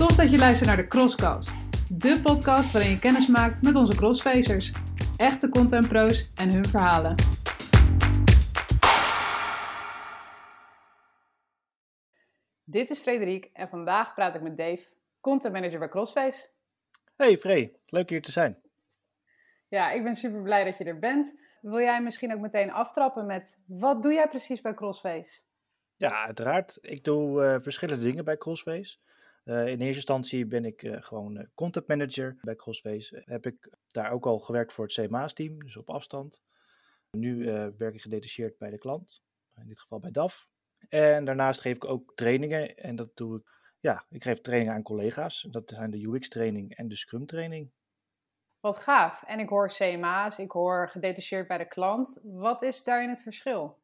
Tof dat je luistert naar de Crosscast. De podcast waarin je kennis maakt met onze crossfacers. Echte contentpro's en hun verhalen. Dit is Frederik en vandaag praat ik met Dave, content manager bij Crossface. Hey Frey, leuk hier te zijn. Ja, ik ben super blij dat je er bent. Wil jij misschien ook meteen aftrappen met wat doe jij precies bij Crossface? Ja, uiteraard. Ik doe uh, verschillende dingen bij Crossface. Uh, in eerste instantie ben ik uh, gewoon content manager bij Crossface. Heb ik daar ook al gewerkt voor het CMA's-team, dus op afstand. Nu werk ik gedetacheerd bij de klant, in dit geval bij DAF. En daarnaast geef ik ook trainingen en dat doe ik, ja, ik geef trainingen aan collega's. Dat zijn de UX-training en de Scrum-training. Wat gaaf. En ik hoor CMA's, ik hoor gedetacheerd bij de klant. Wat is daarin het verschil?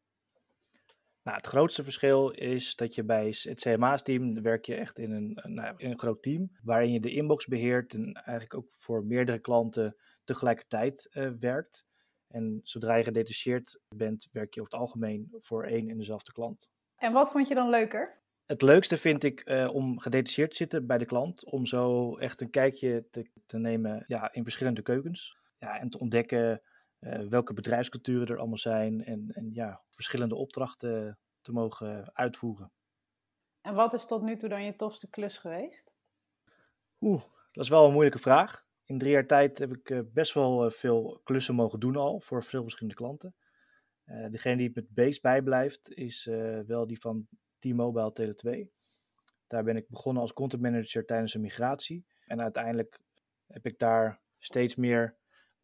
Nou, het grootste verschil is dat je bij het CMA's-team werk je echt in een, nou, in een groot team, waarin je de inbox beheert en eigenlijk ook voor meerdere klanten tegelijkertijd uh, werkt. En zodra je gedetacheerd bent, werk je over het algemeen voor één en dezelfde klant. En wat vond je dan leuker? Het leukste vind ik uh, om gedetacheerd te zitten bij de klant, om zo echt een kijkje te, te nemen ja, in verschillende keukens. Ja, en te ontdekken welke bedrijfsculturen er allemaal zijn en, en ja, verschillende opdrachten te mogen uitvoeren. En wat is tot nu toe dan je tofste klus geweest? Oeh, dat is wel een moeilijke vraag. In drie jaar tijd heb ik uh, best wel veel klussen mogen doen al voor veel verschillende klanten. degene die het met beest bijblijft is wel die van T-Mobile Tele2. Daar ben ik begonnen als content manager tijdens een migratie. En uiteindelijk heb ik daar steeds meer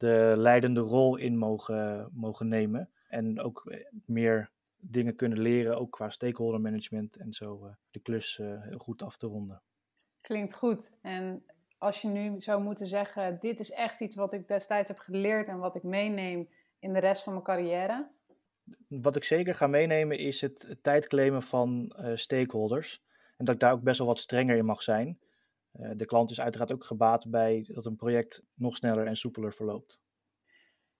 de leidende rol in mogen, mogen nemen. En ook meer dingen kunnen leren, ook qua stakeholder management en zo uh, de klus uh, heel goed af te ronden. Klinkt goed. En als je nu zou moeten zeggen, dit is echt iets wat ik destijds heb geleerd en wat ik meeneem in de rest van mijn carrière, wat ik zeker ga meenemen is het, het tijdclaimen van uh, stakeholders. En dat ik daar ook best wel wat strenger in mag zijn. Uh, de klant is uiteraard ook gebaat bij dat een project nog sneller en soepeler verloopt.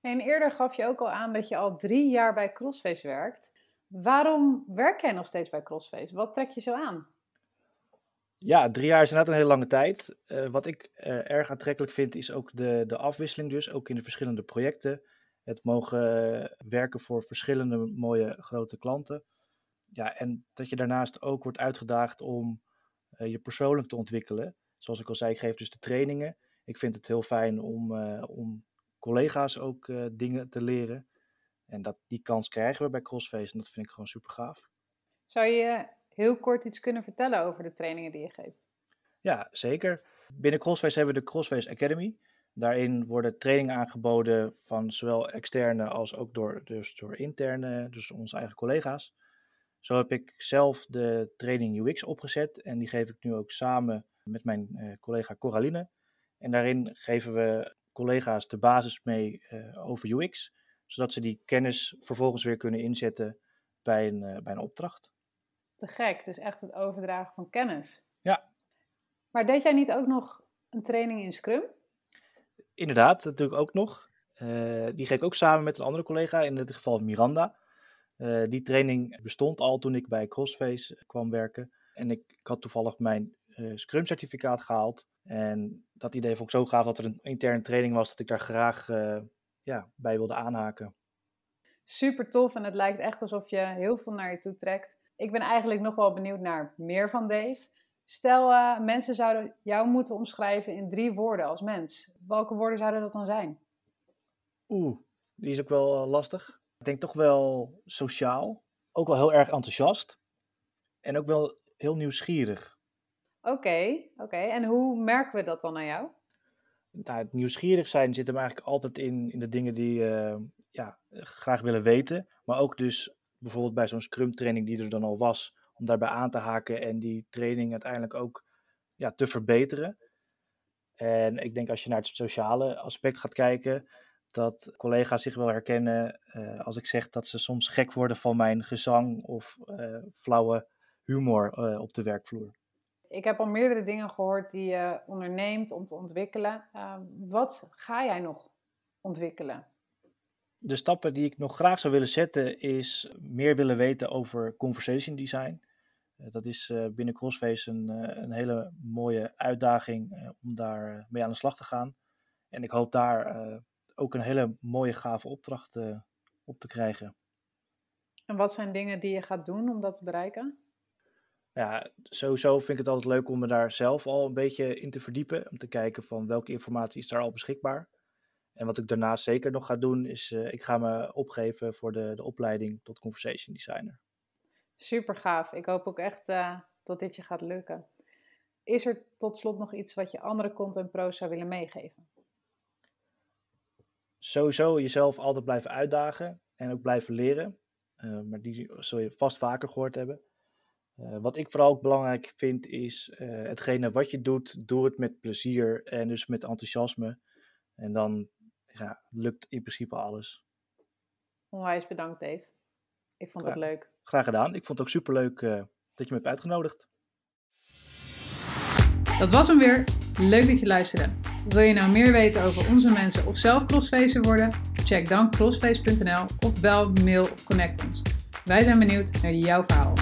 En eerder gaf je ook al aan dat je al drie jaar bij Crossface werkt. Waarom werk jij nog steeds bij Crossface? Wat trek je zo aan? Ja, drie jaar is inderdaad een hele lange tijd. Uh, wat ik erg aantrekkelijk vind is ook de, de afwisseling dus, ook in de verschillende projecten het mogen werken voor verschillende mooie grote klanten. Ja, en dat je daarnaast ook wordt uitgedaagd om uh, je persoonlijk te ontwikkelen. Zoals ik al zei, ik geef dus de trainingen. Ik vind het heel fijn om, uh, om collega's ook uh, dingen te leren. En dat, die kans krijgen we bij CrossFace en dat vind ik gewoon super gaaf. Zou je heel kort iets kunnen vertellen over de trainingen die je geeft? Ja, zeker. Binnen CrossFace hebben we de CrossFace Academy. Daarin worden trainingen aangeboden van zowel externe als ook door, dus door interne, dus onze eigen collega's. Zo heb ik zelf de training UX opgezet en die geef ik nu ook samen met mijn uh, collega Coraline. En daarin geven we collega's de basis mee uh, over UX, zodat ze die kennis vervolgens weer kunnen inzetten bij een, uh, bij een opdracht. Te gek, dus echt het overdragen van kennis. Ja. Maar deed jij niet ook nog een training in Scrum? Inderdaad, dat doe ik ook nog. Uh, die geef ik ook samen met een andere collega, in dit geval Miranda. Uh, die training bestond al toen ik bij Crossface kwam werken. En ik, ik had toevallig mijn uh, Scrum-certificaat gehaald. En dat idee vond ik zo gaaf dat er een interne training was dat ik daar graag ja, bij wilde aanhaken. Super tof en het lijkt echt alsof je heel veel naar je toe trekt. Ik ben eigenlijk nog wel benieuwd naar meer van Dave. Stel, uh, mensen zouden jou moeten omschrijven in drie woorden als mens. Welke woorden zouden dat dan zijn? Oeh, die is ook wel uh, lastig. Ik denk toch wel sociaal. Ook wel heel erg enthousiast. En ook wel heel nieuwsgierig. Oké, oké. En hoe merken we dat dan aan jou? Nou, het nieuwsgierig zijn zit hem eigenlijk altijd in, in de dingen die uh, ja, graag willen weten. Maar ook dus bijvoorbeeld bij zo'n scrum training die er dan al was om daarbij aan te haken en die training uiteindelijk ook ja, te verbeteren. En ik denk als je naar het sociale aspect gaat kijken, dat collega's zich wel herkennen uh, als ik zeg dat ze soms gek worden van mijn gezang of uh, flauwe humor op de werkvloer. Ik heb al meerdere dingen gehoord die je onderneemt om te ontwikkelen. wat ga jij nog ontwikkelen? De stappen die ik nog graag zou willen zetten is meer willen weten over conversation design. dat is binnen Crossface een, een hele mooie uitdaging om daar mee aan de slag te gaan. En ik hoop daar ook een hele mooie gave opdracht op te krijgen. En wat zijn dingen die je gaat doen om dat te bereiken? Ja, sowieso vind ik het altijd leuk om me daar zelf al een beetje in te verdiepen. Om te kijken van welke informatie is daar al beschikbaar. En wat ik daarnaast zeker nog ga doen, is uh, ik ga me opgeven voor de, de opleiding tot conversation designer. Super gaaf. Ik hoop ook echt uh, dat dit je gaat lukken. Is er tot slot nog iets wat je andere content pro's zou willen meegeven? Sowieso jezelf altijd blijven uitdagen en ook blijven leren. Uh, maar die zul je vast vaker gehoord hebben. Uh, wat ik vooral ook belangrijk vind is uh, hetgene wat je doet, doe het met plezier en dus met enthousiasme. En dan ja, lukt in principe alles. Onwijs bedankt Dave. Ik vond het leuk. Graag gedaan. Ik vond het ook superleuk uh, dat je me hebt uitgenodigd. Dat was hem weer. Leuk dat je luisterde. Wil je nou meer weten over onze mensen of zelf crossfacer worden? Check dan crossface.nl of bel, mail of connect ons. Wij zijn benieuwd naar jouw verhaal.